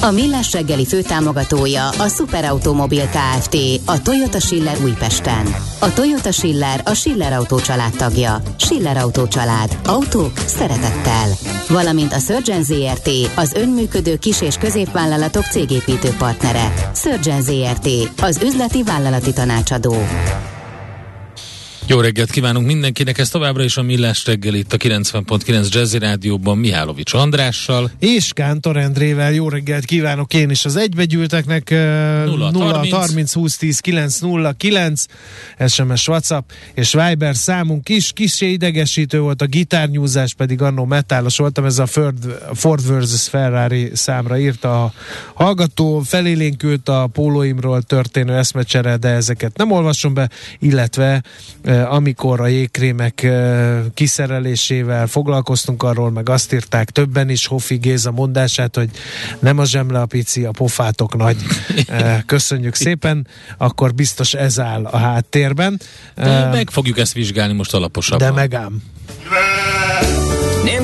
A Millás reggeli főtámogatója a Superautomobil KFT, a Toyota Schiller Újpesten. A Toyota Schiller a Schiller Autó család tagja. Schiller Autó család. Autók szeretettel. Valamint a Surgeon ZRT, az önműködő kis- és középvállalatok cégépítő partnere. Surgeon ZRT, az üzleti vállalati tanácsadó. Jó reggelt kívánunk mindenkinek, ez továbbra is a Millás reggel itt a 90.9 Jazzy Rádióban Mihálovics Andrással. És Kántor Endrével jó reggelt kívánok én is az egybegyűlteknek 0 30. 30 20 10 9 0 9 SMS WhatsApp és Viber számunk is kisé idegesítő volt a gitárnyúzás pedig annó metálos voltam ez a Ford, Ford. Ferrari számra írta a hallgató felélénkült a pólóimról történő eszmecsere de ezeket nem olvasom be illetve amikor a jégkrémek kiszerelésével foglalkoztunk arról, meg azt írták többen is Hofi Géza mondását, hogy nem a zsemle a pici, a pofátok nagy. Köszönjük szépen, akkor biztos ez áll a háttérben. De meg fogjuk ezt vizsgálni most alaposabban. De megám.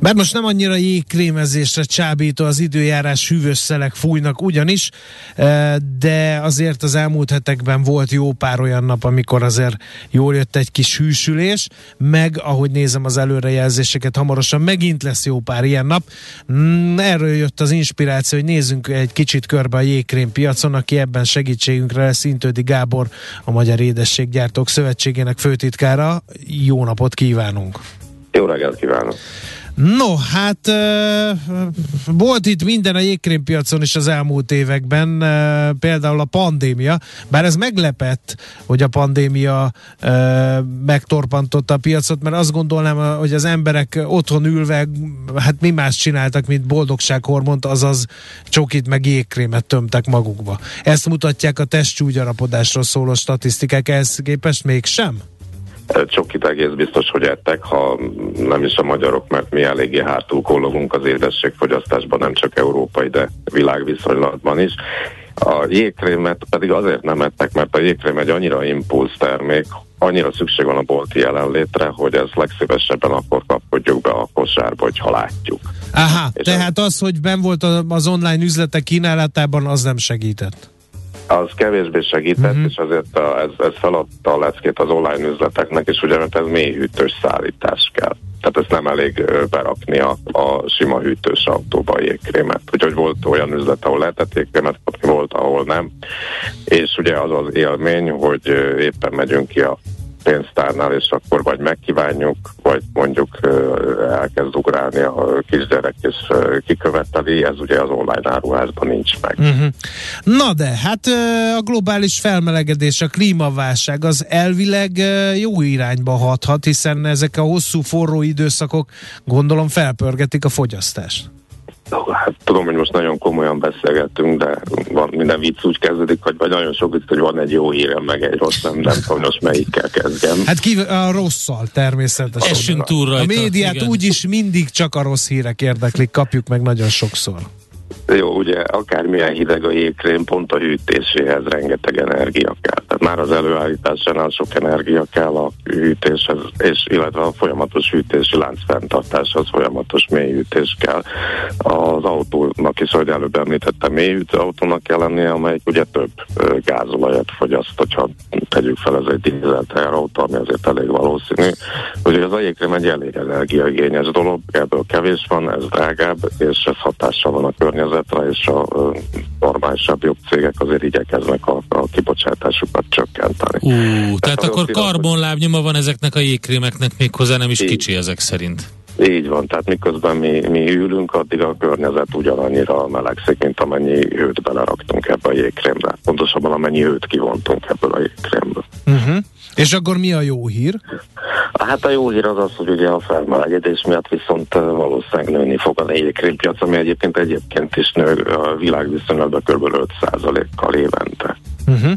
Bár most nem annyira jégkrémezésre csábító az időjárás hűvös szelek fújnak ugyanis, de azért az elmúlt hetekben volt jó pár olyan nap, amikor azért jól jött egy kis hűsülés, meg ahogy nézem az előrejelzéseket, hamarosan megint lesz jó pár ilyen nap. Mm, erről jött az inspiráció, hogy nézzünk egy kicsit körbe a jégkrém piacon, aki ebben segítségünkre lesz Intődi Gábor, a Magyar Édességgyártók Szövetségének főtitkára. Jó napot kívánunk! Jó reggelt kívánok! No, hát volt itt minden a jégkrémpiacon is az elmúlt években, például a pandémia, bár ez meglepett, hogy a pandémia megtorpantotta a piacot, mert azt gondolnám, hogy az emberek otthon ülve, hát mi más csináltak, mint boldogsághormont, azaz csokit meg jégkrémet tömtek magukba. Ezt mutatják a testcsúgyarapodásról szóló statisztikák, ehhez képest mégsem? Csokit egész biztos, hogy ettek, ha nem is a magyarok, mert mi eléggé hátul kólogunk az édességfogyasztásban, nem csak európai, de világviszonylatban is. A jégkrémet pedig azért nem ettek, mert a jégkrém egy annyira impulsz termék, annyira szükség van a bolti jelenlétre, hogy ezt legszívesebben akkor kapkodjuk be a kosárba, hogyha látjuk. Aha, És tehát az, hogy ben volt az online üzletek kínálatában, az nem segített az kevésbé segített, uh-huh. és azért a, ez, ez feladta a leckét az online üzleteknek, és ugye mert ez mélyhűtős szállítás kell. Tehát ezt nem elég berakni a, a sima hűtős autóba a jégkrémet. Úgyhogy volt olyan üzlet, ahol lehetett jégkrémet kapni, volt, ahol nem. És ugye az az élmény, hogy éppen megyünk ki a pénztárnál, és akkor vagy megkívánjuk, vagy mondjuk elkezd ugrálni a kisgyerek, és kiköveteli, ez ugye az online áruházban nincs meg. Uh-huh. Na de, hát a globális felmelegedés, a klímaválság az elvileg jó irányba hathat, hiszen ezek a hosszú forró időszakok gondolom felpörgetik a fogyasztást. Hát tudom, hogy most nagyon komolyan beszélgettünk, de van, minden vicc úgy kezdődik, hogy vagy nagyon sok vicc, hogy van egy jó hírem, meg egy rossz, nem, nem tudom, most melyikkel kezdjem. Hát ki, a rosszal természetesen. Essünk túl rajta. A médiát úgyis mindig csak a rossz hírek érdeklik, kapjuk meg nagyon sokszor. Jó, ugye akármilyen hideg a jégkrém, pont a hűtéséhez rengeteg energia kell. Tehát már az előállításánál sok energia kell a hűtéshez, és illetve a folyamatos hűtési lánc fenntartáshoz folyamatos mélyhűtés kell. Az autónak is, ahogy előbb említettem, mélyhűtő autónak kell lennie, amely ugye több gázolajat fogyaszt, hogyha tegyük fel, ez egy dízel teherautó, ami azért elég valószínű. Ugye az a jégkrém egy elég energiaigényes dolog, ebből kevés van, ez drágább, és ez hatással van a környezetre, és a normálisabb jobb cégek azért igyekeznek a, a kibocsátásukat csökkenteni. Ú, tehát, tehát akkor karbonlábnyoma van ezeknek a jégkrémeknek, méghozzá nem is így, kicsi ezek szerint. Így van, tehát miközben mi, mi ülünk, addig a környezet ugyanannyira melegszik, mint amennyi hőt beleraktunk ebbe a jégkrémbe. Pontosabban amennyi hőt kivontunk ebből a jégkrémből. Uh-huh. És akkor mi a jó hír? Hát a jó hír az az, hogy ugye a felmelegedés miatt viszont valószínűleg nőni fog a jégkrémpiac, ami egyébként egyébként is nő a világviszonylatban kb. 5%-kal évente. Uh-huh.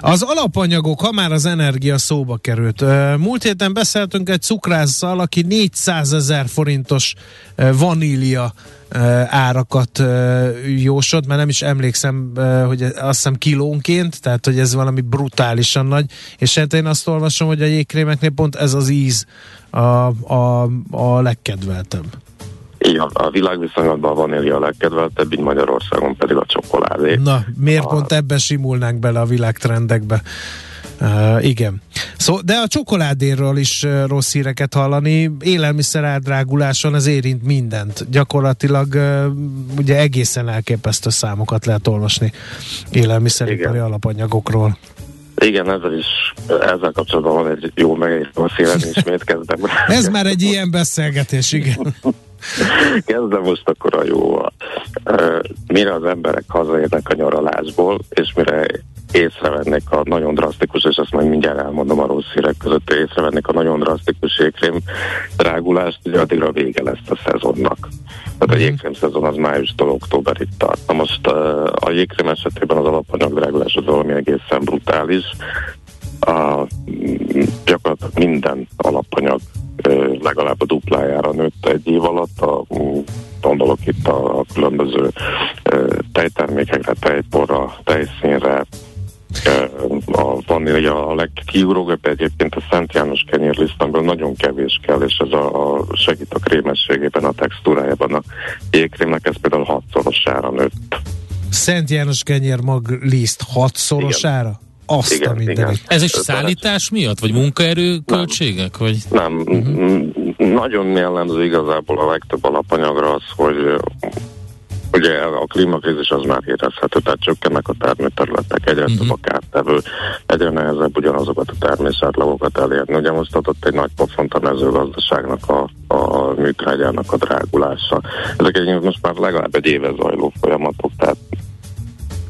Az alapanyagok, ha már az energia szóba került. Múlt héten beszéltünk egy cukrásszal, aki 400 ezer forintos vanília árakat jósod, mert nem is emlékszem, hogy azt hiszem kilónként, tehát hogy ez valami brutálisan nagy, és hát én azt olvasom, hogy a jégkrémeknél pont ez az íz a, a, a legkedveltebb. Igen, a világviszonylatban a vanília a legkedveltebb, így Magyarországon pedig a csokoládé. Na, miért a... pont ebbe simulnánk bele a világtrendekbe? Uh, igen. Szó, de a csokoládéről is uh, rossz híreket hallani. Élelmiszer áldráguláson ez érint mindent. Gyakorlatilag uh, ugye egészen elképesztő számokat lehet olvasni élelmiszeripari alapanyagokról. Igen, ezzel is, ezzel kapcsolatban van egy jó meg a szélen, ismét kezdem. ez már egy ilyen beszélgetés, igen. Kezdem most akkor a jó. Mire az emberek hazaérnek a nyaralásból, és mire észrevennék a nagyon drasztikus, és azt majd mindjárt elmondom a rossz hírek között, észrevennék a nagyon drasztikus jégkrém drágulást, ugye addigra vége lesz a szezonnak. Tehát a mhm. jégkrém szezon az májustól októberig tart. Na most a jégkrém esetében az alapanyag drágulás az valami egészen brutális. A, gyakorlatilag minden alapanyag legalább a duplájára nőtt egy év alatt. A, gondolok itt a, a különböző tejtermékekre, tejporra, tejszínre, a vanília a legkiugrógebb egyébként a Szent János kenyérlisztamből nagyon kevés kell, és ez a, a segít a krémességében, a textúrájában a jégkrémnek, ez például hatszorosára nőtt. Szent János kenyér mag liszt hatszorosára? Igen. Azt igen, a igen. Ez is szállítás miatt, vagy munkaerő költségek? Vagy? Nem, uh-huh. nagyon jellemző igazából a legtöbb alapanyagra az, hogy Ugye a klímakrízis az már érezhető, tehát csökkennek a termőterületek, egyre uh-huh. több a kártevő, egyre nehezebb ugyanazokat a természetlagokat elérni. Ugye most adott egy nagy pofont a mezőgazdaságnak a, a műtrágyának a drágulása. Ezek egy most már legalább egy éve zajló folyamatok, tehát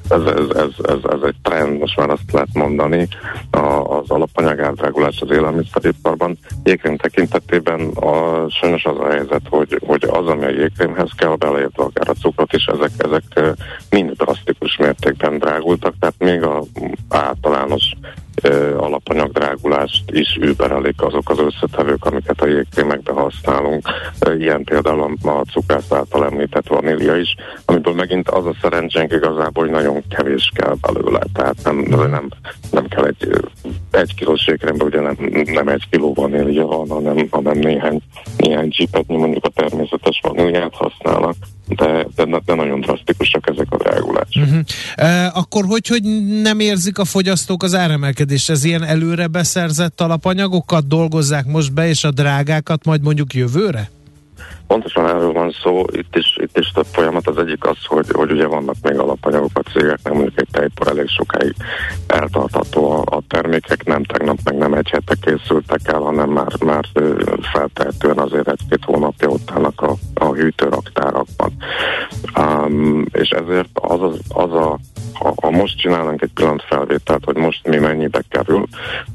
ez, ez, ez, ez, ez egy trend, most már azt lehet mondani, a, az alapanyag áldrágulás az élelmiszeriparban. Jégkrém tekintetében a, sajnos az a helyzet, hogy, hogy az, ami a jégkrémhez kell, beleértve akár a cukrot is, ezek, ezek mind drasztikus mértékben drágultak, tehát még a általános alapanyagdrágulást is überelik azok az összetevők, amiket a jégkrémekbe használunk. Ilyen például a cukrász által említett vanília is, amiből megint az a szerencsénk igazából, hogy nagyon kevés kell belőle, tehát nem, nem, nem kell egy, egy kilós jégkrémbe, ugye nem, nem egy kiló vanília van, hanem, hanem néhány, néhány csipetnyi mondjuk a természetes vaníliát használnak de, de, de nagyon drasztikusak ezek a drágulások. Uh-huh. E, akkor hogy, hogy nem érzik a fogyasztók az áremelkedést? Ez ilyen előre beszerzett alapanyagokat dolgozzák most be, és a drágákat majd mondjuk jövőre? Pontosan erről van szó, itt is, itt is több folyamat. Az egyik az, hogy, hogy ugye vannak még alapanyagok a cégeknek, mondjuk egy tejpor elég sokáig eltartható a, a termékek, nem tegnap, meg nem egy hete készültek el, hanem már, már feltehetően azért egy-két hónapja ott állnak a, a hűtőraktárakban. Um, és ezért az, az, az a ha, ha most csinálnánk egy pillanat felvételt, hogy most mi mennyibe kerül,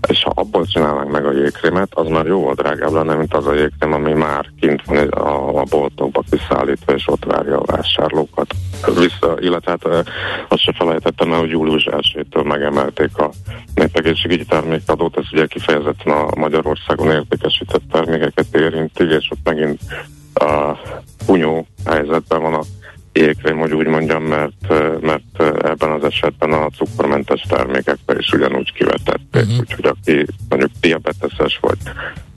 és ha abból csinálnánk meg a jégkrémet, az már jóval drágább lenne, mint az a jégkrém, ami már kint van a, a boltokba kiszállítva, és ott várja a vásárlókat. Vissza, illetve hát azt se felejtettem el, hogy július 1-től megemelték a népegészségügyi termékadót, ez ugye kifejezetten a Magyarországon értékesített termékeket érinti, és ott megint a punyó helyzetben van a jégkrém, hogy úgy mondjam, mert, mert ebben az esetben a cukormentes termékekbe is ugyanúgy kivetették, uh-huh. úgyhogy aki mondjuk diabeteses vagy,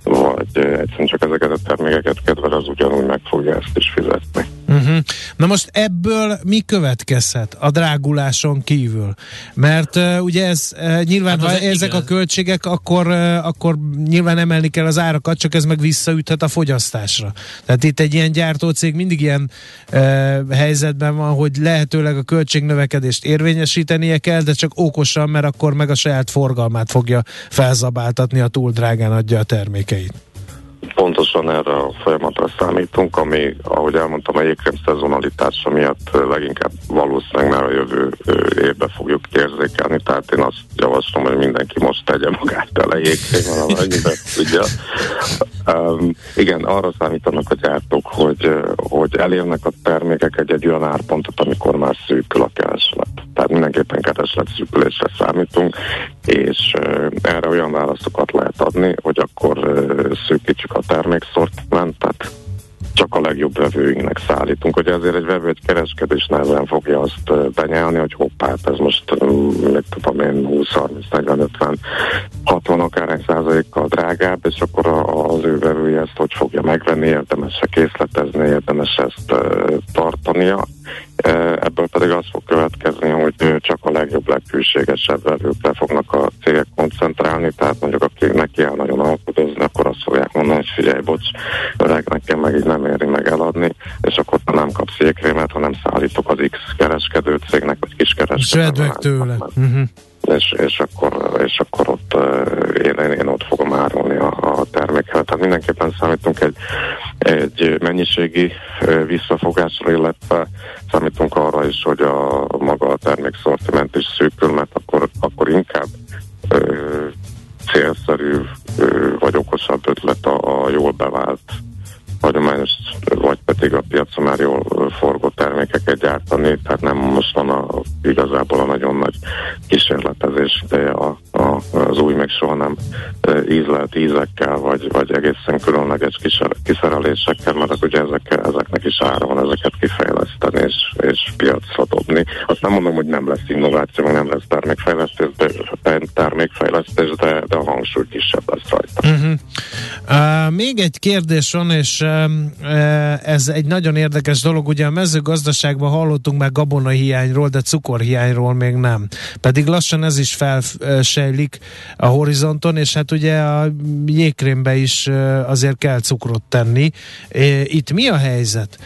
vagy egyszerűen csak ezeket a termékeket kedvel, az ugyanúgy meg fogja ezt is fizetni. Uh-huh. Na most ebből mi következhet a dráguláson kívül? Mert uh, ugye ez uh, nyilván, hát ha ezek igaz. a költségek, akkor, uh, akkor nyilván emelni kell az árakat, csak ez meg visszaüthet a fogyasztásra. Tehát itt egy ilyen gyártócég mindig ilyen uh, helyzetben van, hogy lehetőleg a költségnövekedést érvényesítenie kell, de csak okosan, mert akkor meg a saját forgalmát fogja felzabáltatni, a túl drágán adja a termékeit. Pontosan erre a folyamatra számítunk, ami, ahogy elmondtam, a jégkrém szezonalitása miatt leginkább valószínűleg már a jövő évbe fogjuk érzékelni, tehát én azt javaslom, hogy mindenki most tegye magát tele jégkrémmel, amennyiben tudja. Um, igen, arra számítanak a gyártók, hogy, hogy elérnek a termékek egy, egy olyan árpontot, amikor már szűkül a kereslet. Mindenképpen kereslet szűkülésre számítunk, és erre olyan válaszokat lehet adni, hogy akkor szűkítsük a termékszortimentet, csak a legjobb vevőinknek szállítunk. Hogy ezért egy vevő, egy kereskedés nehezen fogja azt benyelni, hogy hoppá, hát ez most, mit tudom én, 20, 30, 40, 50, 60 akár százalékkal drágább, és akkor az ő vevője ezt hogy fogja megvenni, érdemes-e készletezni, érdemes ezt tartania. Ebből pedig az fog következni, csak a legjobb, legkülségesebb vevőkre fognak a cégek koncentrálni, tehát mondjuk akinek kell nagyon alkudozni, akkor azt fogják mondani, hogy figyelj, bocs, öreg, nekem meg így nem éri meg eladni, és akkor nem kapsz székrémet, hanem szállítok az X kereskedő cégnek, vagy kiskereskedőnek. tőle. Uh-huh és, és, akkor, és akkor ott én, én ott fogom árulni a, a terméket. Tehát mindenképpen számítunk egy, egy mennyiségi visszafogásra, illetve tehát nem most a, igazából a nagyon nagy kísérletezés ideje a, az új, meg soha nem ízlelt ízekkel, vagy, vagy egészen különleges kiszerelésekkel, mert ugye ezek, ezeknek is ára van ezeket kifejleszteni és, és piacra dobni. Azt nem mondom, hogy nem lesz innováció, vagy nem lesz termékfejlesztés, de, termékfejlesztés, de, de a hangsúly kisebb lesz rajta. Uh-huh. Uh, még egy kérdés van, és ez egy nagyon érdekes dolog. Ugye a mezőgazdaságban hallottunk már gabona hiányról, de cukorhiányról még nem. Pedig lassan ez is felsejlik a horizonton, és hát ugye a jégkrémbe is azért kell cukrot tenni. Itt mi a helyzet?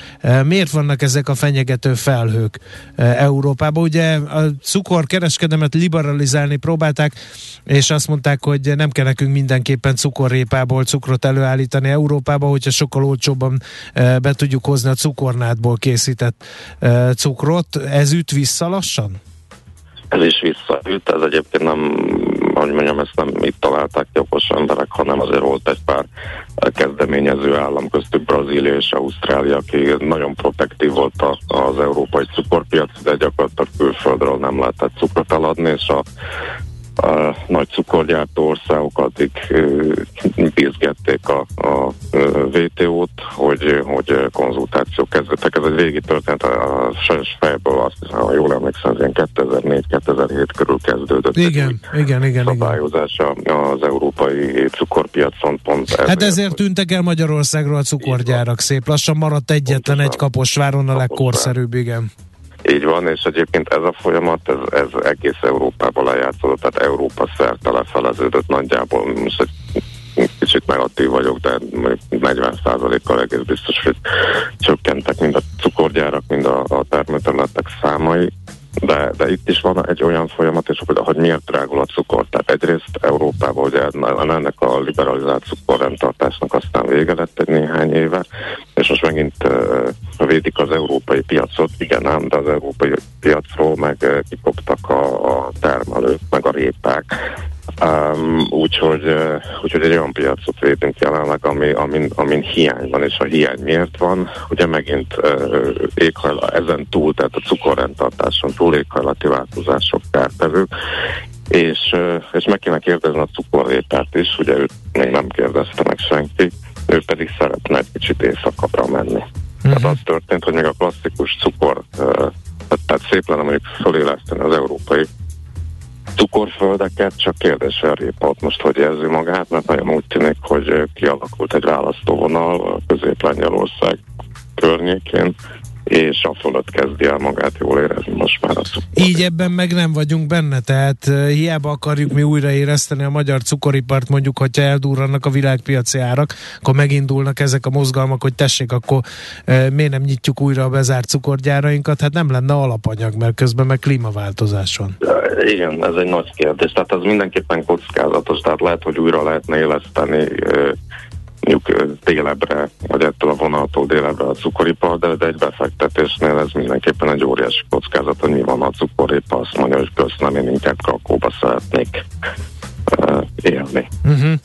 Miért vannak ezek a fenyegető felhők Európában? Ugye a cukorkereskedemet liberalizálni próbálták, és azt mondták, hogy nem kell nekünk mindenképpen cukorrépából cukrot előállítani Európába, hogyha sokkal olcsóbban be tudjuk hozni a cukornádból készített cukrot. Ez üt vissza lassan? Ez is visszaüt, ez egyébként nem, hogy mondjam, ezt nem itt találták ki okos emberek, hanem azért volt egy pár kezdeményező állam, köztük Brazília és Ausztrália, aki nagyon protektív volt az európai cukorpiac, de gyakorlatilag külföldről nem lehetett cukrot eladni, és a a nagy cukorgyártó országok addig bízgették a, a VTO-t, hogy, hogy konzultációk kezdődtek. Ez egy régi történet, a sajnos fejből azt hiszem, ha jól emlékszem, ilyen 2004-2007 körül kezdődött. Igen, igen, igen. Szabályozása igen. az európai cukorpiacon pont ezért. Hát ezért tűntek el Magyarországról a cukorgyárak szép lassan, maradt egyetlen Pontosan. egy Kaposváron a legkorszerűbb, igen. Így van, és egyébként ez a folyamat, ez, ez egész Európában lejátszódott, tehát Európa szerte lefeleződött nagyjából, most egy kicsit negatív vagyok, de 40%-kal egész biztos, hogy csökkentek mind a cukorgyárak, mind a, a termőterületek számai, de, de itt is van egy olyan folyamat, és hogy, hogy miért drágul a cukor. Tehát egyrészt Európában ugye ennek a liberalizált cukorrendtartásnak aztán vége lett egy néhány éve, és most megint uh, védik az európai piacot, igen ám, de az európai piacról meg uh, kikoptak a, a termelők, meg a répák, Um, úgyhogy, uh, úgyhogy egy olyan piacot védünk jelenleg, ami, amin, amin hiány van, és a hiány miért van? Ugye megint uh, éghajla, ezen túl, tehát a cukorrendtartáson túl éghajlati változások kártevők, és, uh, és meg kéne kérdezni a cukorrépát is, ugye őt még nem kérdezte meg senki, ő pedig szeretne egy kicsit éjszakabbra menni. Uh-huh. Tehát az történt, hogy még a klasszikus cukor, uh, tehát szép lenne mondjuk föléleszteni az európai cukorföldeket, csak kérdés ott most hogy érzi magát, mert nagyon úgy tűnik, hogy kialakult egy választóvonal a közép-lengyelország környékén, és a fölött kezdi el magát jól érezni most már a cukor. Így ebben meg nem vagyunk benne, tehát uh, hiába akarjuk mi újraéreszteni a magyar cukoripart, mondjuk, hogyha eldurrannak a világpiaci árak, akkor megindulnak ezek a mozgalmak, hogy tessék, akkor uh, miért nem nyitjuk újra a bezárt cukorgyárainkat, hát nem lenne alapanyag, mert közben meg klímaváltozás van. Igen, ez egy nagy kérdés, tehát az mindenképpen kockázatos, tehát lehet, hogy újra lehetne éleszteni mondjuk délebre, vagy ettől a vonaltól délebre a cukoripar, de, de egy befektetésnél ez mindenképpen egy óriási kockázat, hogy mi van a cukoripar, azt mondja, hogy köszönöm, én inkább Krakóba szeretnék uh, élni. Uh-huh.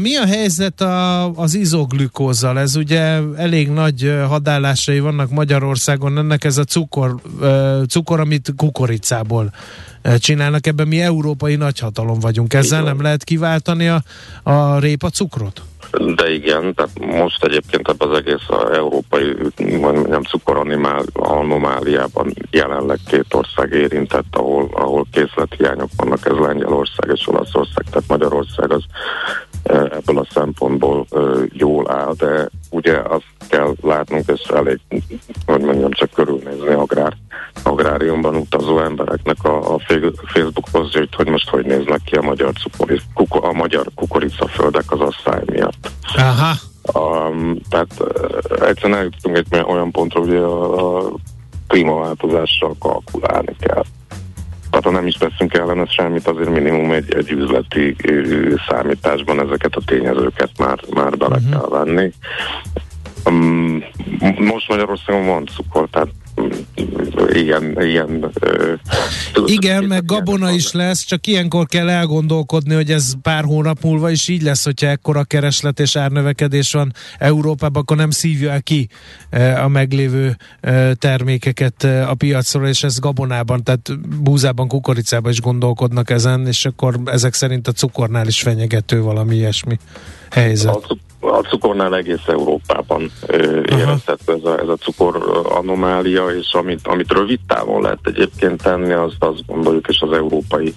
Mi a helyzet a, az izoglükózzal? Ez ugye elég nagy hadállásai vannak Magyarországon, ennek ez a cukor, cukor amit kukoricából csinálnak, ebben mi európai nagyhatalom vagyunk. Ezzel nem lehet kiváltani a, a répa cukrot? De igen, tehát most egyébként ebben az egész a európai mondjam, cukoranomáliában jelenleg két ország érintett, ahol, ahol készlethiányok vannak, ez Lengyelország és Olaszország, tehát Magyarország az ebből a szempontból jól áll, de ugye azt kell látnunk, és elég, hogy mondjam, csak körülnézni agrár, agráriumban utazó embereknek a, a Facebook posztjait, hogy most hogy néznek ki a magyar, cukori, kuko, a magyar kukoricaföldek az asszály miatt. Aha. Um, tehát uh, egyszerűen eljutottunk egy olyan pontra, hogy a, a klímaváltozással kalkulálni kell. Ha nem is veszünk ellen semmit, azért minimum egy, egy üzleti számításban ezeket a tényezőket már, már bele uh-huh. kell venni. Um, most Magyarországon van cukor, tehát ilyen, ilyen Igen, meg gabona is lesz, csak ilyenkor kell elgondolkodni, hogy ez pár hónap múlva is így lesz, hogyha ekkora kereslet és árnövekedés van Európában, akkor nem szívja el ki a meglévő termékeket a piacról, és ez gabonában, tehát búzában, kukoricában is gondolkodnak ezen, és akkor ezek szerint a cukornál is fenyegető valami ilyesmi helyzet. A, a cukornál egész Európában érezhető ez a, ez a cukor anomália, és amit, amit rövid távon lehet egyébként tenni, azt azt gondoljuk, és az Európai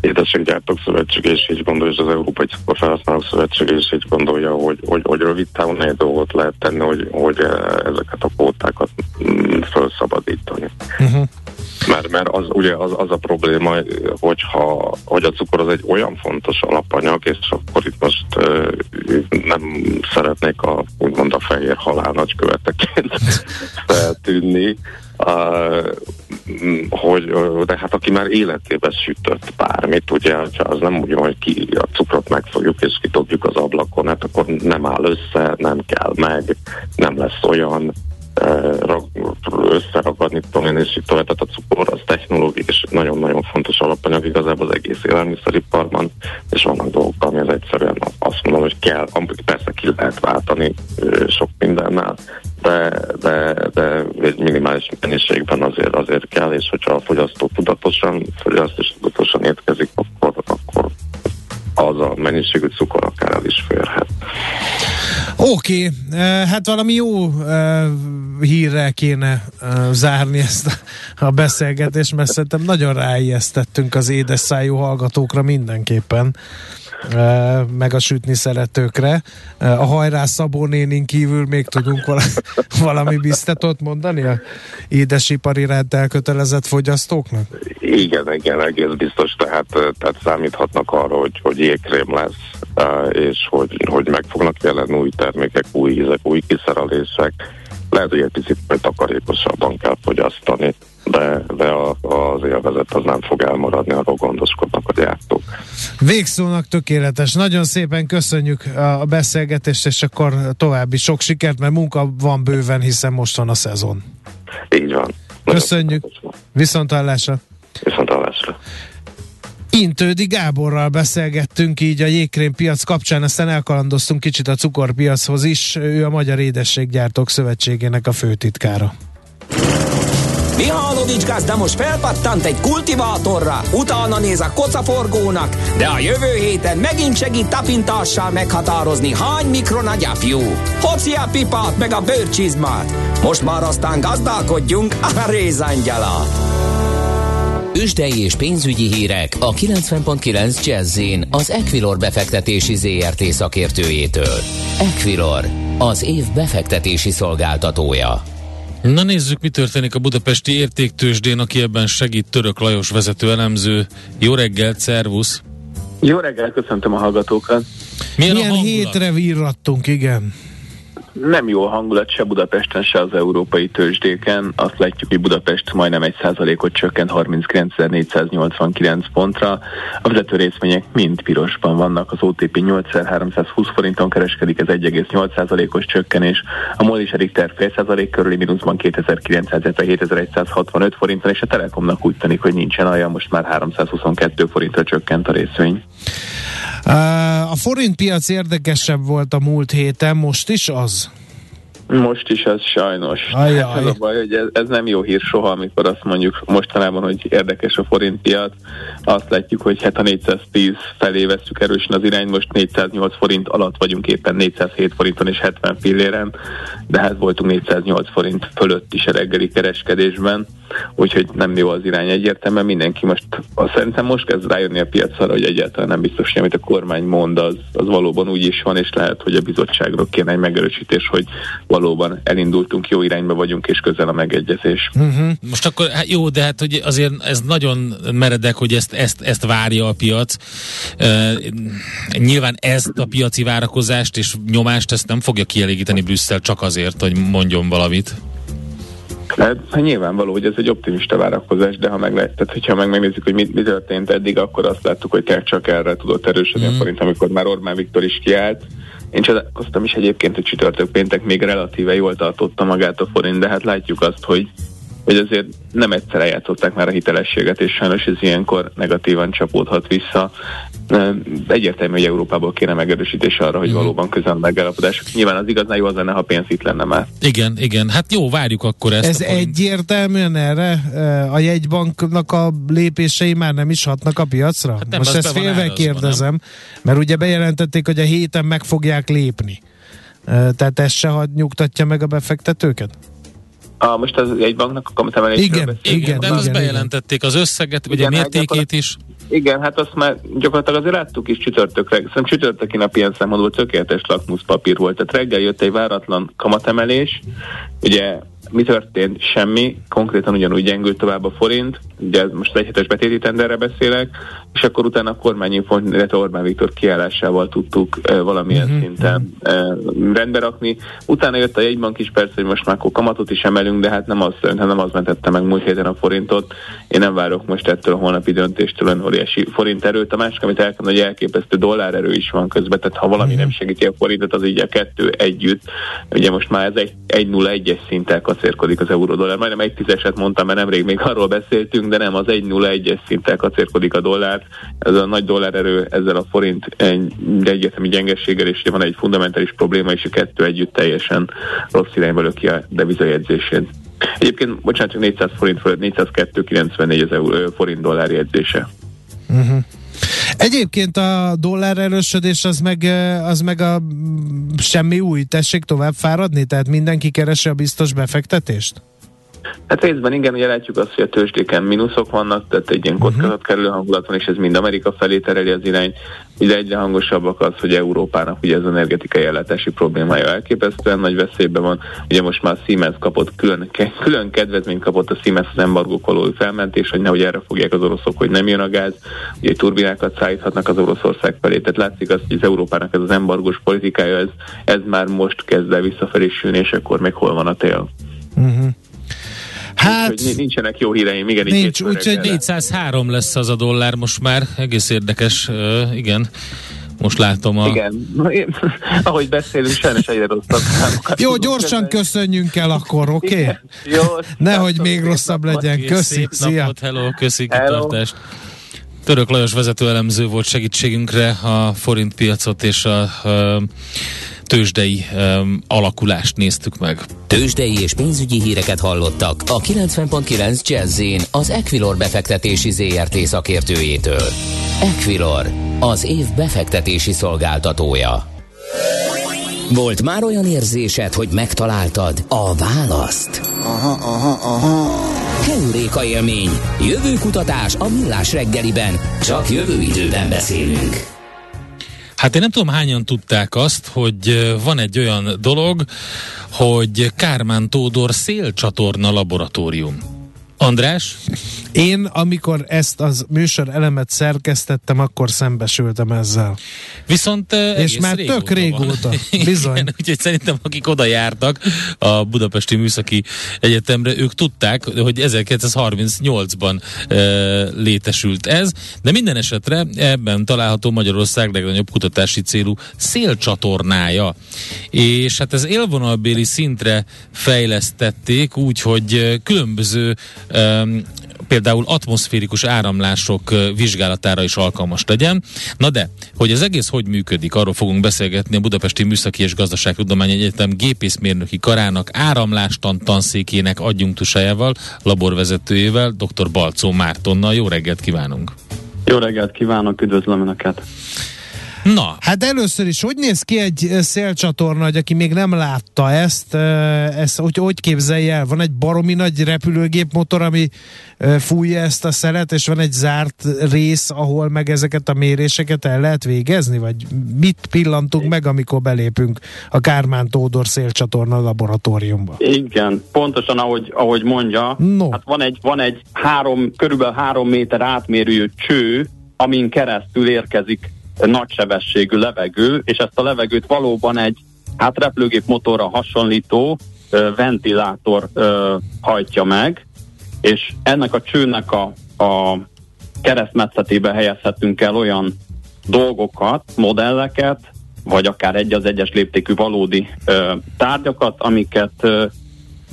Édességgyártók Szövetség is így gondolja, és az Európai Cukorfelhasználók Szövetség is így gondolja, hogy, hogy, hogy rövid távon egy dolgot lehet tenni, hogy, hogy ezeket a kvótákat mm, felszabadítani. Uh-huh. Mert, mert az, ugye az, az a probléma, hogyha, hogy a cukor az egy olyan fontos alapanyag, és akkor itt most uh, nem szeretnék a, úgymond a fehér halál nagyköveteként feltűnni, uh, hogy de hát aki már életében sütött bármit, ugye, az nem úgy van, hogy ki a cukrot megfogjuk és kitobjuk az ablakon, hát akkor nem áll össze, nem kell meg, nem lesz olyan, összeragadni tudom én, és itt tovább. Tehát a cukor az technológiai és nagyon-nagyon fontos alapanyag igazából az egész élelmiszeriparban, és vannak dolgok, ami az egyszerűen azt mondom, hogy kell, persze ki lehet váltani sok mindennel, de, de, de egy minimális mennyiségben azért, azért kell, és hogyha a fogyasztó tudatosan fogyaszt és tudatosan étkezik, akkor, akkor az a mennyiségű cukor akár el is férhet. Oké, okay. Eh, hát valami jó uh, hírrel kéne uh, zárni ezt a beszélgetést, mert szerintem nagyon ráijesztettünk az édes szájú hallgatókra mindenképpen meg a sütni szeretőkre. A hajrá Szabó nénin kívül még tudunk vala, valami biztatót mondani a édesipari rend elkötelezett fogyasztóknak? Igen, igen, egész biztos, tehát, tehát számíthatnak arra, hogy, hogy jégkrém lesz, és hogy, hogy meg fognak jelenni új termékek, új ízek, új kiszerelések. Lehet, hogy egy picit takarékosabban kell fogyasztani de, de a, az élvezet az nem fog elmaradni, arról gondoskodnak a gyártók. Végszónak tökéletes. Nagyon szépen köszönjük a beszélgetést, és akkor további sok sikert, mert munka van bőven, hiszen most van a szezon. Így van. Köszönjük. Viszontállásra. Viszontállásra. Intődi Gáborral beszélgettünk így a jégkrém piac kapcsán, aztán elkalandoztunk kicsit a cukorpiachoz is. Ő a Magyar Édességgyártók Szövetségének a főtitkára. Mihálovics gazda most felpattant egy kultivátorra, utána néz a kocaforgónak, de a jövő héten megint segít tapintással meghatározni, hány mikron a gyapjú. Hoci a pipát meg a bőrcsizmát. Most már aztán gazdálkodjunk a rézangyala. Üsdei és pénzügyi hírek a 90.9 jazz az Equilor befektetési ZRT szakértőjétől. Equilor, az év befektetési szolgáltatója. Na nézzük, mi történik a budapesti értéktősdén, aki ebben segít Török Lajos vezető elemző. Jó reggelt, szervusz! Jó reggelt, köszöntöm a hallgatókat! Milyen, Milyen hétre virrattunk, igen? Nem jó a hangulat se Budapesten, se az európai tőzsdéken. Azt látjuk, hogy Budapest majdnem egy százalékot csökkent 39.489 pontra. A vezető részvények mind pirosban vannak. Az OTP 8320 forinton kereskedik, ez 1,8 százalékos csökkenés. A MOL és a Richter fél százalék körüli mínuszban 2977.165 forinton, és a Telekomnak úgy tűnik, hogy nincsen alja, most már 322 forintra csökkent a részvény. A forint piac érdekesebb volt a múlt héten, most is az? Most is ez sajnos. Ajaj. Ez a baj, hogy ez, ez nem jó hír soha, amikor azt mondjuk mostanában, hogy érdekes a forint piac. Azt látjuk, hogy hát a 410 felé veszük erősen az irány, most 408 forint alatt vagyunk éppen 407 forinton és 70 filléren, de hát voltunk 408 forint fölött is a reggeli kereskedésben, úgyhogy nem jó az irány egyértelműen. Mindenki most, azt szerintem most kezd rájönni a piacra, hogy egyáltalán nem biztos, hogy amit a kormány mond, az, az valóban úgy is van, és lehet, hogy a bizottságról kéne egy megerősítés, hogy valóban elindultunk, jó irányba vagyunk, és közel a megegyezés. Uh-huh. Most akkor hát jó, de hát hogy azért ez nagyon meredek, hogy ezt, ezt, ezt várja a piac. Uh, nyilván ezt a piaci várakozást és nyomást ezt nem fogja kielégíteni Brüsszel csak azért, hogy mondjon valamit. Hát, hát nyilvánvaló, hogy ez egy optimista várakozás, de ha meg, tehát, hogyha meg megnézzük, hogy mi, mi történt eddig, akkor azt láttuk, hogy csak erre tudott erősödni mm. a forint, amikor már Orbán Viktor is kiállt, én csodálkoztam is egyébként, hogy csütörtök péntek még relatíve jól tartotta magát a forint, de hát látjuk azt, hogy hogy azért nem egyszer eljátszották már a hitelességet, és sajnos ez ilyenkor negatívan csapódhat vissza. Egyértelmű, hogy Európából kéne megerősítés arra, hogy mm. valóban közel megállapodás. Nyilván az igazán jó az lenne, ha pénz itt lenne már. Igen, igen. Hát jó, várjuk akkor ezt. Ez egyértelműen erre a jegybanknak a lépései már nem is hatnak a piacra? Hát nem, Most ezt félve kérdezem, nem? mert ugye bejelentették, hogy a héten meg fogják lépni. Tehát ez se hagy, nyugtatja meg a befektetőket? A, most az egy banknak a kamatemelésről igen, beszélünk. Igen, de igen, azt bejelentették az összeget, vagy a mértékét is. Igen, hát azt már gyakorlatilag azért láttuk is csütörtökre. Szerintem csütörtöki nap ilyen szempontból tökéletes lakmuszpapír volt. Tehát reggel jött egy váratlan kamatemelés, ugye mi történt? Semmi. Konkrétan ugyanúgy gyengült tovább a forint, ugye most egy hetes betéti tenderre beszélek, és akkor utána a kormányinfont, illetve Orbán Viktor kiállásával tudtuk e, valamilyen uh-huh. szinten e, rendbe rakni. Utána jött a jegybank is persze, hogy most már akkor kamatot is emelünk, de hát nem az, nem az mentette meg múlt héten a forintot. Én nem várok most ettől a holnapi döntéstől olyan óriási forint erőt. A másik, amit el kell, hogy elképesztő dollár erő is van közben, tehát ha valami uh-huh. nem segíti a forintot, az így a kettő együtt. Ugye most már ez egy 1-0-1-es szinten kacérkodik az euró-dollár. Majdnem egy tízeset mondtam, mert nemrég még arról beszéltünk, de nem, az 1-0-1-es szinten kacérkodik a dollár. Ez a nagy dollár erő ezzel a forint egy egyetemi gyengességgel, és van egy fundamentális probléma, és a kettő együtt teljesen rossz irányba löki a devizajegyzését. Egyébként, bocsánat, csak 400 forint fölött, 402,94 az euró, forint dollár jegyzése. Uh-huh. Egyébként a dollár erősödés az meg, az meg a semmi új, tessék tovább fáradni, tehát mindenki keresi a biztos befektetést? Hát részben igen, ugye látjuk azt, hogy a tőzsdéken mínuszok vannak, tehát egy ilyen kockázatkerülő hangulat van, és ez mind Amerika felé tereli az irány. Ugye egyre hangosabbak az, hogy Európának ugye ez energetikai ellátási problémája elképesztően nagy veszélyben van. Ugye most már Siemens kapott külön, külön kedvezményt kapott a Siemens az embargók való felmentés, hogy nehogy erre fogják az oroszok, hogy nem jön a gáz, ugye turbinákat szállíthatnak az Oroszország felé. Tehát látszik azt, hogy az Európának ez az embargós politikája, ez, ez már most kezd el visszafelé sülni, és akkor még hol van a tél. Uh-huh. Hát, úgyhogy nincsenek jó híreim, igen. Nincs, úgyhogy 403 lesz az a dollár most már, egész érdekes, uh, igen. Most látom a... Igen, ahogy beszélünk, sajnos egyre rosszabb számokat. Jó, gyorsan köszönjünk el akkor, oké? Okay? Jó. Nehogy még rosszabb legyen. Köszi, szép szia. napot, hello, köszi, kitartást. Török Lajos vezető elemző volt segítségünkre a forint piacot és a, a tőzsdei um, alakulást néztük meg. Tőzsdei és pénzügyi híreket hallottak a 90.9 jazz az Equilor befektetési ZRT szakértőjétől. Equilor, az év befektetési szolgáltatója. Volt már olyan érzésed, hogy megtaláltad a választ? Aha, aha, aha. Heuréka élmény, jövőkutatás a millás reggeliben, csak jövő időben beszélünk. Hát én nem tudom hányan tudták azt, hogy van egy olyan dolog, hogy Kármán Tódor szélcsatorna laboratórium. András? Én, amikor ezt az műsor elemet szerkesztettem, akkor szembesültem ezzel. Viszont És már régóta tök régóta, van. bizony. Igen, úgyhogy szerintem akik oda jártak a Budapesti Műszaki Egyetemre, ők tudták, hogy 1938-ban e, létesült ez, de minden esetre ebben található Magyarország legnagyobb kutatási célú szélcsatornája. És hát ez élvonalbéli szintre fejlesztették úgy, hogy különböző például atmoszférikus áramlások vizsgálatára is alkalmas legyen. Na de, hogy az egész hogy működik, arról fogunk beszélgetni a Budapesti Műszaki és Gazdaságtudományi Egyetem gépészmérnöki karának áramlástan tanszékének adjunktusájával, laborvezetőjével, dr. Balcó Mártonnal. Jó reggelt kívánunk! Jó reggelt kívánok, üdvözlöm Önöket! Na. Hát először is, hogy néz ki egy szélcsatorna, hogy aki még nem látta ezt, ezt hogy, hogy képzelje el? Van egy baromi nagy repülőgépmotor, ami fújja ezt a szelet, és van egy zárt rész, ahol meg ezeket a méréseket el lehet végezni? Vagy mit pillantunk meg, amikor belépünk a Kármán Tódor szélcsatorna laboratóriumba? Igen, pontosan ahogy, ahogy mondja, no. hát van egy, van egy három, körülbelül három méter átmérő cső, amin keresztül érkezik nagysebességű levegő, és ezt a levegőt valóban egy hát repülőgép motorra hasonlító ventilátor ö, hajtja meg, és ennek a csőnek a, a keresztmetszetébe helyezhetünk el olyan dolgokat, modelleket, vagy akár egy az egyes léptékű valódi ö, tárgyakat, amiket ö,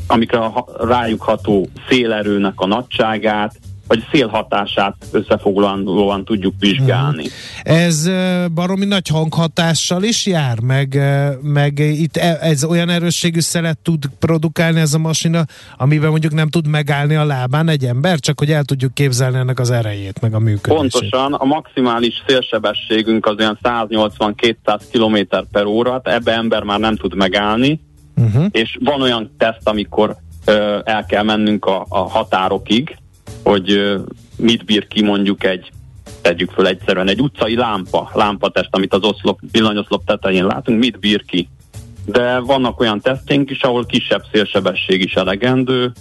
amikre rájuk ható szélerőnek a nagyságát, vagy szélhatását összefoglalóan tudjuk vizsgálni. Hmm. Ez baromi nagy hanghatással is jár, meg, meg itt e, ez olyan erősségű szelet tud produkálni ez a masina, amiben mondjuk nem tud megállni a lábán egy ember, csak hogy el tudjuk képzelni ennek az erejét, meg a működését. Pontosan, a maximális szélsebességünk az olyan 180-200 km per óra, ebbe ember már nem tud megállni, uh-huh. és van olyan teszt, amikor ö, el kell mennünk a, a határokig, hogy mit bír ki mondjuk egy tegyük föl egyszerűen egy utcai lámpa, lámpatest, amit az oszlop, villanyoszlop tetején látunk, mit bír ki. De vannak olyan tesztjénk is, ahol kisebb szélsebesség is elegendő,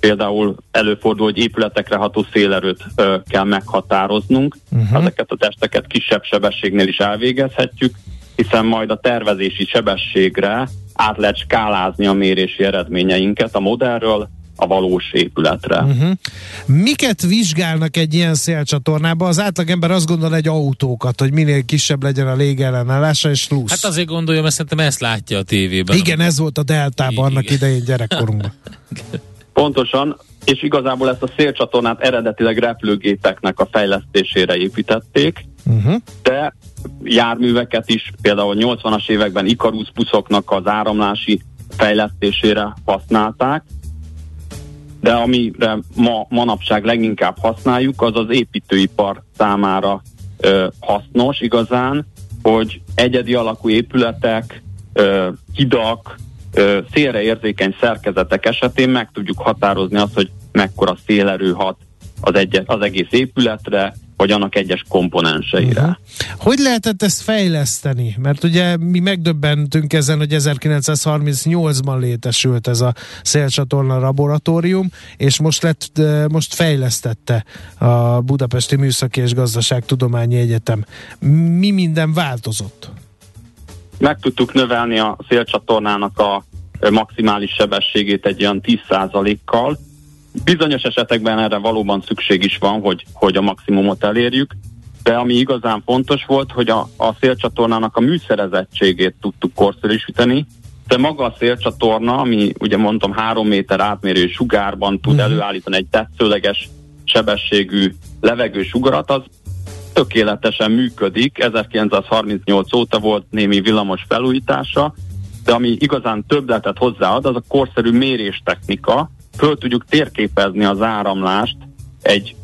például előfordul, hogy épületekre ható szélerőt ö, kell meghatároznunk, uh-huh. ezeket a testeket kisebb sebességnél is elvégezhetjük, hiszen majd a tervezési sebességre át lehet skálázni a mérési eredményeinket a modellről, a valós épületre. Uh-huh. Miket vizsgálnak egy ilyen szélcsatornába? Az átlagember azt gondol egy autókat, hogy minél kisebb legyen a légellenállása, és plusz. Hát azért gondolja, mert szerintem ezt látja a tévében. Igen, ez volt a Deltában annak idején gyerekkorunkban. Pontosan, és igazából ezt a szélcsatornát eredetileg repülőgépeknek a fejlesztésére építették, uh-huh. de járműveket is, például 80-as években Icarus buszoknak az áramlási fejlesztésére használták, de amire ma manapság leginkább használjuk, az az építőipar számára ö, hasznos igazán, hogy egyedi alakú épületek, ö, hidak, ö, szélreérzékeny szerkezetek esetén meg tudjuk határozni azt, hogy mekkora szélerő hat az, egy, az egész épületre, vagy annak egyes komponenseire. Uh-huh. Hogy lehetett ezt fejleszteni? Mert ugye mi megdöbbentünk ezen, hogy 1938-ban létesült ez a szélcsatorna laboratórium, és most, lett, most fejlesztette a Budapesti Műszaki és Gazdaságtudományi Egyetem. Mi minden változott? Meg tudtuk növelni a szélcsatornának a maximális sebességét egy olyan 10%-kal, Bizonyos esetekben erre valóban szükség is van, hogy, hogy a maximumot elérjük, de ami igazán fontos volt, hogy a, a szélcsatornának a műszerezettségét tudtuk korszerűsíteni, de maga a szélcsatorna, ami ugye mondtam három méter átmérő sugárban tud uh-huh. előállítani egy tetszőleges sebességű levegősugarat, az tökéletesen működik. 1938 óta volt némi villamos felújítása, de ami igazán többletet hozzáad, az a korszerű méréstechnika, föl tudjuk térképezni az áramlást egy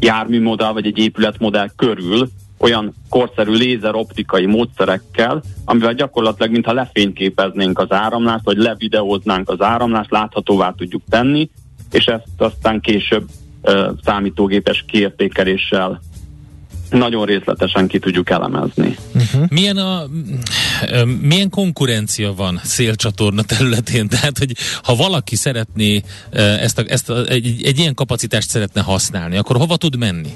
járműmodell vagy egy épületmodell körül olyan korszerű lézeroptikai módszerekkel, amivel gyakorlatilag mintha lefényképeznénk az áramlást, vagy levideóznánk az áramlást, láthatóvá tudjuk tenni, és ezt aztán később uh, számítógépes kiértékeléssel nagyon részletesen ki tudjuk elemezni. Uh-huh. Milyen, a, milyen konkurencia van szélcsatorna területén? Tehát, hogy ha valaki szeretné ezt, a, ezt a, egy, egy ilyen kapacitást szeretne használni, akkor hova tud menni?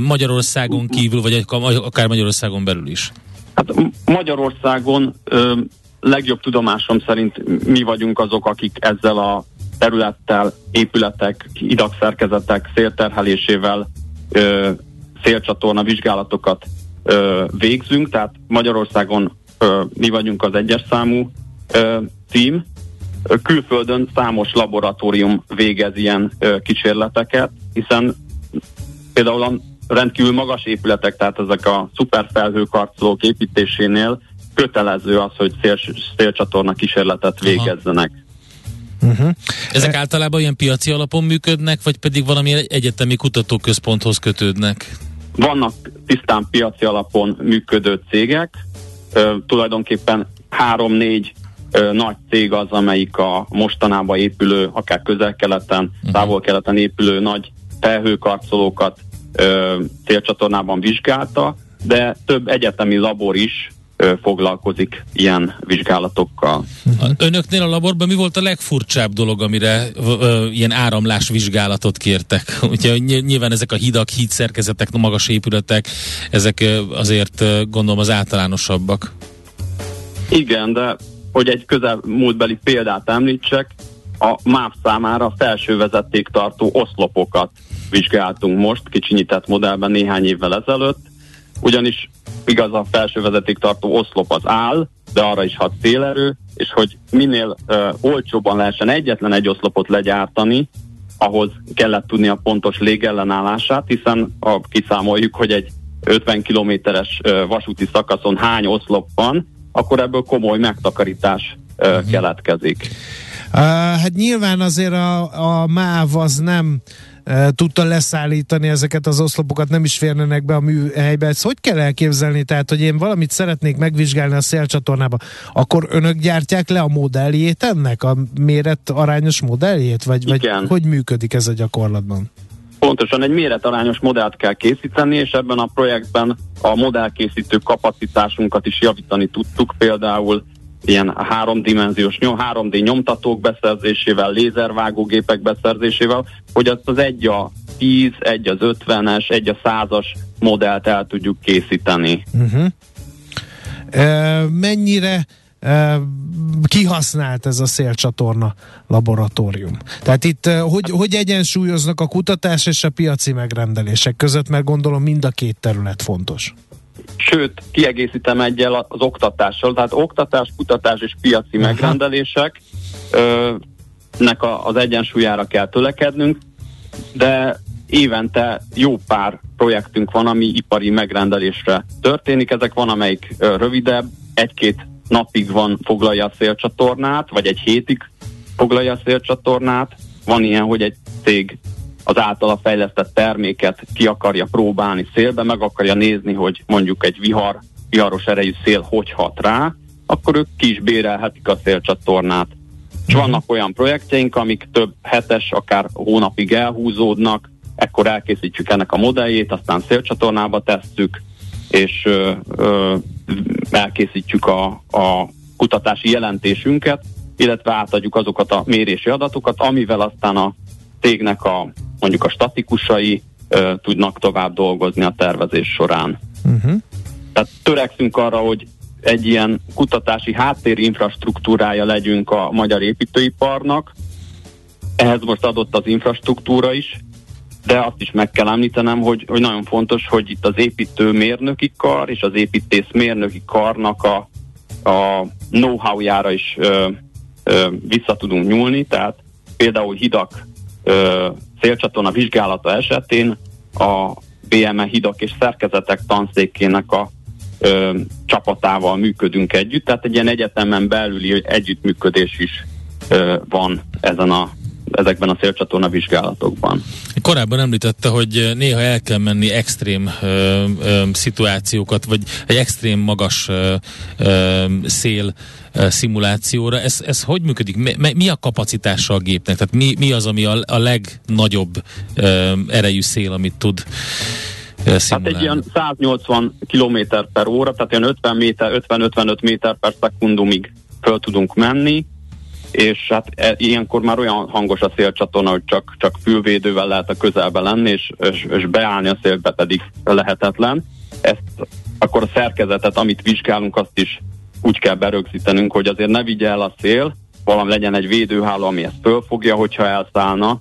Magyarországon kívül, vagy akár Magyarországon belül is? Hát Magyarországon ö, legjobb tudomásom szerint mi vagyunk azok, akik ezzel a területtel, épületek, idagszerkezetek szélterhelésével ö, szélcsatorna vizsgálatokat ö, végzünk, tehát Magyarországon ö, mi vagyunk az egyes számú ö, tím. Külföldön számos laboratórium végez ilyen ö, kísérleteket, hiszen például a rendkívül magas épületek, tehát ezek a szuperfelhőkarcolók építésénél kötelező az, hogy szél, szélcsatorna kísérletet végezzenek. Uh-huh. Ezek e- általában ilyen piaci alapon működnek, vagy pedig valami egyetemi kutatóközponthoz kötődnek? Vannak tisztán piaci alapon működő cégek, tulajdonképpen három-négy nagy cég az, amelyik a mostanában épülő, akár közel-keleten, uh-huh. távol-keleten épülő nagy felhőkarcolókat célcsatornában vizsgálta, de több egyetemi labor is foglalkozik ilyen vizsgálatokkal. Önöknél a laborban mi volt a legfurcsább dolog, amire ö, ilyen áramlás vizsgálatot kértek? Ugye nyilván ezek a hidak, hídszerkezetek, magas épületek, ezek ö, azért ö, gondolom az általánosabbak. Igen, de hogy egy közelmúltbeli példát említsek, a MÁV számára felső vezetéktartó oszlopokat vizsgáltunk most, kicsinyített modellben néhány évvel ezelőtt, ugyanis igaz a felső vezetéktartó oszlop az áll, de arra is hat szélerő, és hogy minél uh, olcsóbban lehessen egyetlen egy oszlopot legyártani, ahhoz kellett tudni a pontos légellenállását, hiszen ha kiszámoljuk, hogy egy 50 kilométeres vasúti szakaszon hány oszlop van, akkor ebből komoly megtakarítás uh, uh-huh. keletkezik. Uh, hát nyilván azért a, a MÁV az nem tudta leszállítani ezeket az oszlopokat, nem is férnenek be a műhelybe. Ezt hogy kell elképzelni? Tehát, hogy én valamit szeretnék megvizsgálni a szélcsatornába, akkor önök gyártják le a modelljét ennek, a méret arányos modelljét? Vagy, vagy hogy működik ez a gyakorlatban? Pontosan egy méretarányos modellt kell készíteni, és ebben a projektben a modellkészítő kapacitásunkat is javítani tudtuk, például ilyen háromdimenziós, 3D nyomtatók beszerzésével, lézervágógépek beszerzésével, hogy azt az egy a 10, egy az 50-es, egy a 100-as modellt el tudjuk készíteni. Uh-huh. E, mennyire e, kihasznált ez a szélcsatorna laboratórium. Tehát itt hogy, hogy egyensúlyoznak a kutatás és a piaci megrendelések között, mert gondolom mind a két terület fontos. Sőt, kiegészítem egyel az oktatással, tehát oktatás, kutatás és piaci megrendelések ö, nek a, az egyensúlyára kell tölekednünk, de évente jó pár projektünk van, ami ipari megrendelésre történik. Ezek van, amelyik ö, rövidebb, egy-két napig van, foglalja a szélcsatornát, vagy egy hétig foglalja a szélcsatornát. Van ilyen, hogy egy cég az általa fejlesztett terméket ki akarja próbálni szélbe, meg akarja nézni, hogy mondjuk egy vihar, viharos erejű szél hogy hat rá, akkor ők ki is bérelhetik a szélcsatornát. És uh-huh. vannak olyan projektjeink, amik több hetes, akár hónapig elhúzódnak, ekkor elkészítjük ennek a modelljét, aztán szélcsatornába tesszük, és ö, ö, elkészítjük a, a kutatási jelentésünket, illetve átadjuk azokat a mérési adatokat, amivel aztán a cégnek a mondjuk a statikusai ö, tudnak tovább dolgozni a tervezés során. Uh-huh. Tehát törekszünk arra, hogy egy ilyen kutatási háttérinfrastruktúrája legyünk a magyar építőiparnak. Ehhez most adott az infrastruktúra is, de azt is meg kell említenem, hogy, hogy nagyon fontos, hogy itt az építő mérnöki kar és az építész mérnöki karnak a, a know-how-jára is ö, ö, vissza tudunk nyúlni, tehát például hidak ö, vizsgálata esetén a BME hidak és szerkezetek tanszékének a ö, csapatával működünk együtt, tehát egy ilyen egyetemen belüli együttműködés is ö, van ezen a ezekben a szélcsatorna vizsgálatokban. Korábban említette, hogy néha el kell menni extrém ö, ö, szituációkat, vagy egy extrém magas ö, ö, szél ö, szimulációra. Ez, ez hogy működik? Mi, mi a kapacitása a gépnek? Tehát mi, mi az, ami a, a legnagyobb ö, erejű szél, amit tud Hát egy ilyen 180 km per óra, tehát ilyen 50 méter, 50-55 méter per szekundumig föl tudunk menni, és hát e, ilyenkor már olyan hangos a szélcsatorna, hogy csak, csak fülvédővel lehet a közelbe lenni, és, és, és beállni a szélbe pedig lehetetlen. Ezt akkor a szerkezetet, amit vizsgálunk, azt is úgy kell berögzítenünk, hogy azért ne vigye el a szél, valami legyen egy védőháló, ami ezt fölfogja, hogyha elszállna,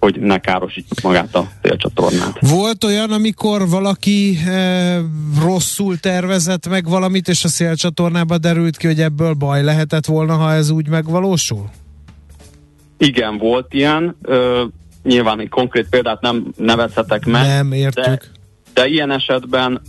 hogy ne károsítjuk magát a szélcsatornát. Volt olyan, amikor valaki e, rosszul tervezett meg valamit, és a szélcsatornába derült ki, hogy ebből baj lehetett volna, ha ez úgy megvalósul? Igen, volt ilyen. Ö, nyilván egy konkrét példát nem nevezhetek meg. Nem, értük. De, de ilyen esetben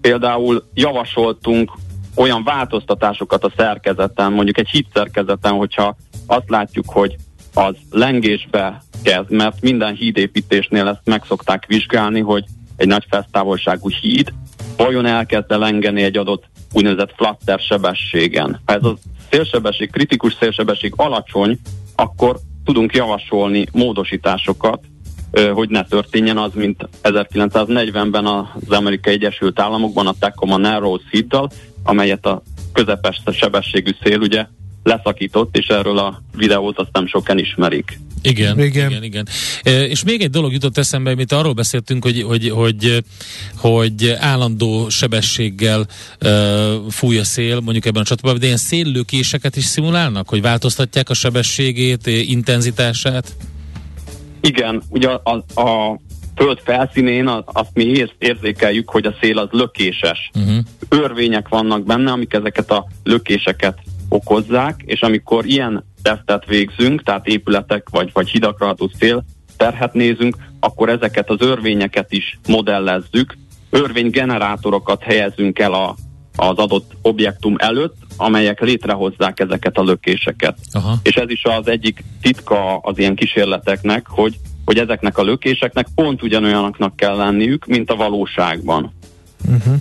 például javasoltunk olyan változtatásokat a szerkezeten, mondjuk egy híd szerkezeten, hogyha azt látjuk, hogy az lengésbe kezd, mert minden hídépítésnél ezt meg szokták vizsgálni, hogy egy nagy fesztávolságú híd vajon elkezd lengeni egy adott úgynevezett flatter sebességen. Ha ez a szélsebesség, kritikus szélsebesség alacsony, akkor tudunk javasolni módosításosokat, hogy ne történjen az, mint 1940-ben az Amerikai Egyesült Államokban a Tacoma Narrow Seed-dal, amelyet a közepes sebességű szél ugye leszakított, és erről a videót azt nem sokan ismerik. Igen, igen, igen, igen. E, és még egy dolog jutott eszembe, amit arról beszéltünk, hogy, hogy, hogy, hogy állandó sebességgel e, fúj a szél, mondjuk ebben a csatában, de ilyen széllőkéseket is szimulálnak, hogy változtatják a sebességét, intenzitását? Igen, ugye a, a, a föld felszínén azt mi érzékeljük, hogy a szél az lökéses. Uh-huh. Örvények vannak benne, amik ezeket a lökéseket okozzák, és amikor ilyen tesztet végzünk, tehát épületek vagy, vagy hidakra ható szél terhet nézünk, akkor ezeket az örvényeket is modellezzük, örvénygenerátorokat helyezünk el a, az adott objektum előtt, amelyek létrehozzák ezeket a lökéseket. Aha. És ez is az egyik titka az ilyen kísérleteknek, hogy, hogy ezeknek a lökéseknek pont ugyanolyanoknak kell lenniük, mint a valóságban. Uh-huh.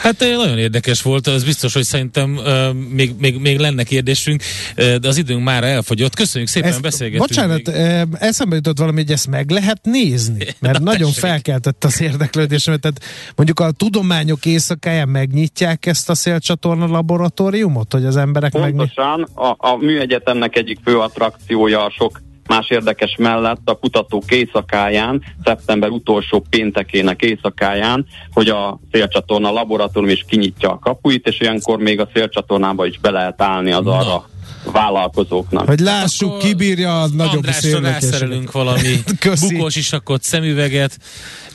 Hát nagyon érdekes volt, az biztos, hogy szerintem uh, még, még, még lenne kérdésünk, uh, de az időnk már elfogyott. Köszönjük szépen, ezt, beszélgetünk. Bocsánat, még. eszembe jutott valami, hogy ezt meg lehet nézni, mert Na, nagyon felkeltett az érdeklődésemet. Tehát mondjuk a tudományok éjszakáján megnyitják ezt a szélcsatorna laboratóriumot, hogy az emberek Pontosan, megny- a, a műegyetemnek egyik fő attrakciója a sok más érdekes mellett a kutatók éjszakáján, szeptember utolsó péntekének éjszakáján, hogy a szélcsatorna laboratórium is kinyitja a kapuit, és olyankor még a szélcsatornába is be lehet állni az arra vállalkozóknak. Hogy lássuk, Akkor kibírja a nagyobb Andrásra rászerelünk valami bukós isakot, szemüveget,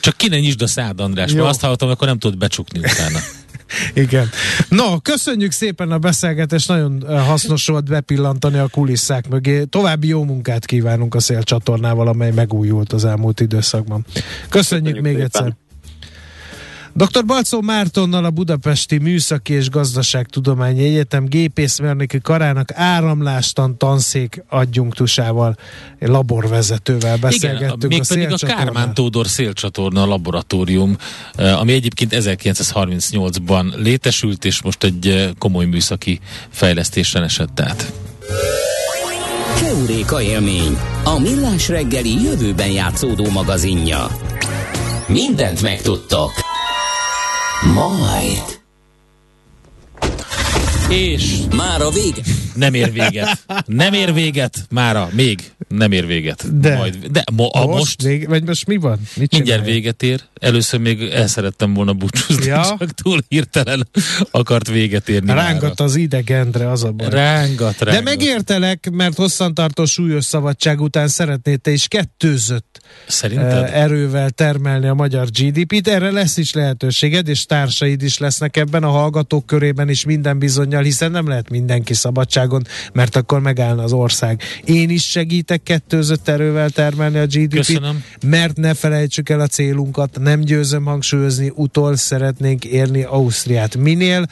csak ki ne nyisd a szád, András, mert azt hallottam, akkor nem tudod becsukni utána. Igen. No, köszönjük szépen a beszélgetést, nagyon eh, hasznos volt bepillantani a kulisszák mögé. További jó munkát kívánunk a szélcsatornával, amely megújult az elmúlt időszakban. Köszönjük, köszönjük még szépen. egyszer. Dr. Balcó Mártonnal a Budapesti Műszaki és Gazdaságtudományi Egyetem gépészmérnöki karának áramlástan tanszék adjunktusával, laborvezetővel beszélgettünk. Igen, mégpedig a, a Kármán Tódor szélcsatorna laboratórium, eh, ami egyébként 1938-ban létesült, és most egy eh, komoly műszaki fejlesztésen esett át. Keuréka élmény, a millás reggeli jövőben játszódó magazinja. Mindent megtudtok. Majd. És már a vége. Nem ér véget. Nem ér véget mára. Még nem ér véget. De. Majd, de mo, a most, most vége, vagy most mi van? Mit mindjárt véget ér. Először még el szerettem volna búcsúzni, ja. csak túl hirtelen akart véget érni. Rángat mára. az idegendre, az a baj. Rángat, rángat. De megértelek, mert hosszantartó súlyos szabadság után szeretnéd te is kettőzött Szerinted? erővel termelni a magyar GDP-t. Erre lesz is lehetőséged, és társaid is lesznek ebben a hallgatók körében is minden bizonyal, hiszen nem lehet mindenki szabadságon, mert akkor megállna az ország. Én is segítek kettőzött erővel termelni a GDP-t, mert ne felejtsük el a célunkat, nem győzöm hangsúlyozni, utol szeretnénk érni Ausztriát. Minél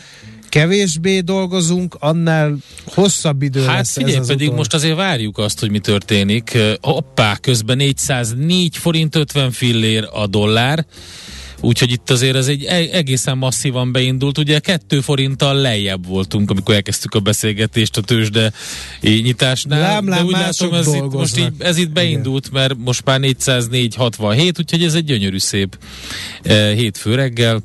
kevésbé dolgozunk, annál hosszabb idő hát lesz figyelj, ez pedig utol. most azért várjuk azt, hogy mi történik. Hoppá, közben 404 forint 50 fillér a dollár, Úgyhogy itt azért ez egy e- egészen masszívan beindult. Ugye kettő forinttal lejjebb voltunk, amikor elkezdtük a beszélgetést a tőzsde nyitásnál. Lám, lám, de úgy látom, ez itt, most így, ez itt beindult, Igen. mert most már 404,67, úgyhogy ez egy gyönyörű szép e, hétfő reggel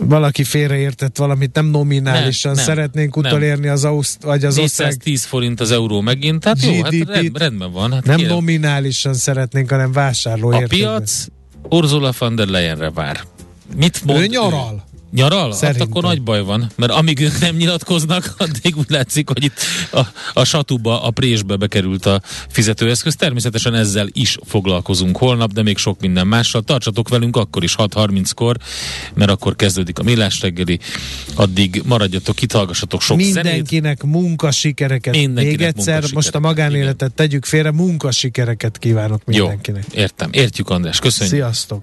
valaki félreértett valamit, nem nominálisan nem, szeretnénk nem, utolérni az Auszt, vagy az 410 ország forint az euró megint, tehát jó, hát rend, rendben van. Hát nem kérem. nominálisan szeretnénk, hanem vásárló A piac Ursula von der Leyenre vár. Mit mond ő nyaral. Ő? Nyaral? Hát akkor nagy baj van, mert amíg ők nem nyilatkoznak, addig úgy látszik, hogy itt a, a satuba, a présbe bekerült a fizetőeszköz. Természetesen ezzel is foglalkozunk holnap, de még sok minden mással. Tartsatok velünk akkor is 6.30-kor, mert akkor kezdődik a millás reggeli. Addig maradjatok itt, hallgassatok sok Mindenkinek zenét. munkasikereket. Mindenkinek még egyszer, most a magánéletet igen. tegyük félre, munkasikereket kívánok mindenkinek. Jó, értem. Értjük, András. Köszönjük. Sziasztok.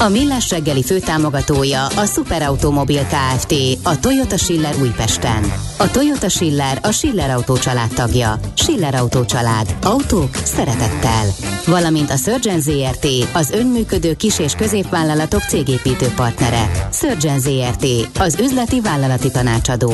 A Millás reggeli főtámogatója a Superautomobil KFT, a Toyota Schiller Újpesten. A Toyota Schiller a Schiller Autó család tagja. Schiller Autó család. Autók szeretettel. Valamint a Surgeon ZRT, az önműködő kis- és középvállalatok cégépítő partnere. Surgeon ZRT, az üzleti vállalati tanácsadó.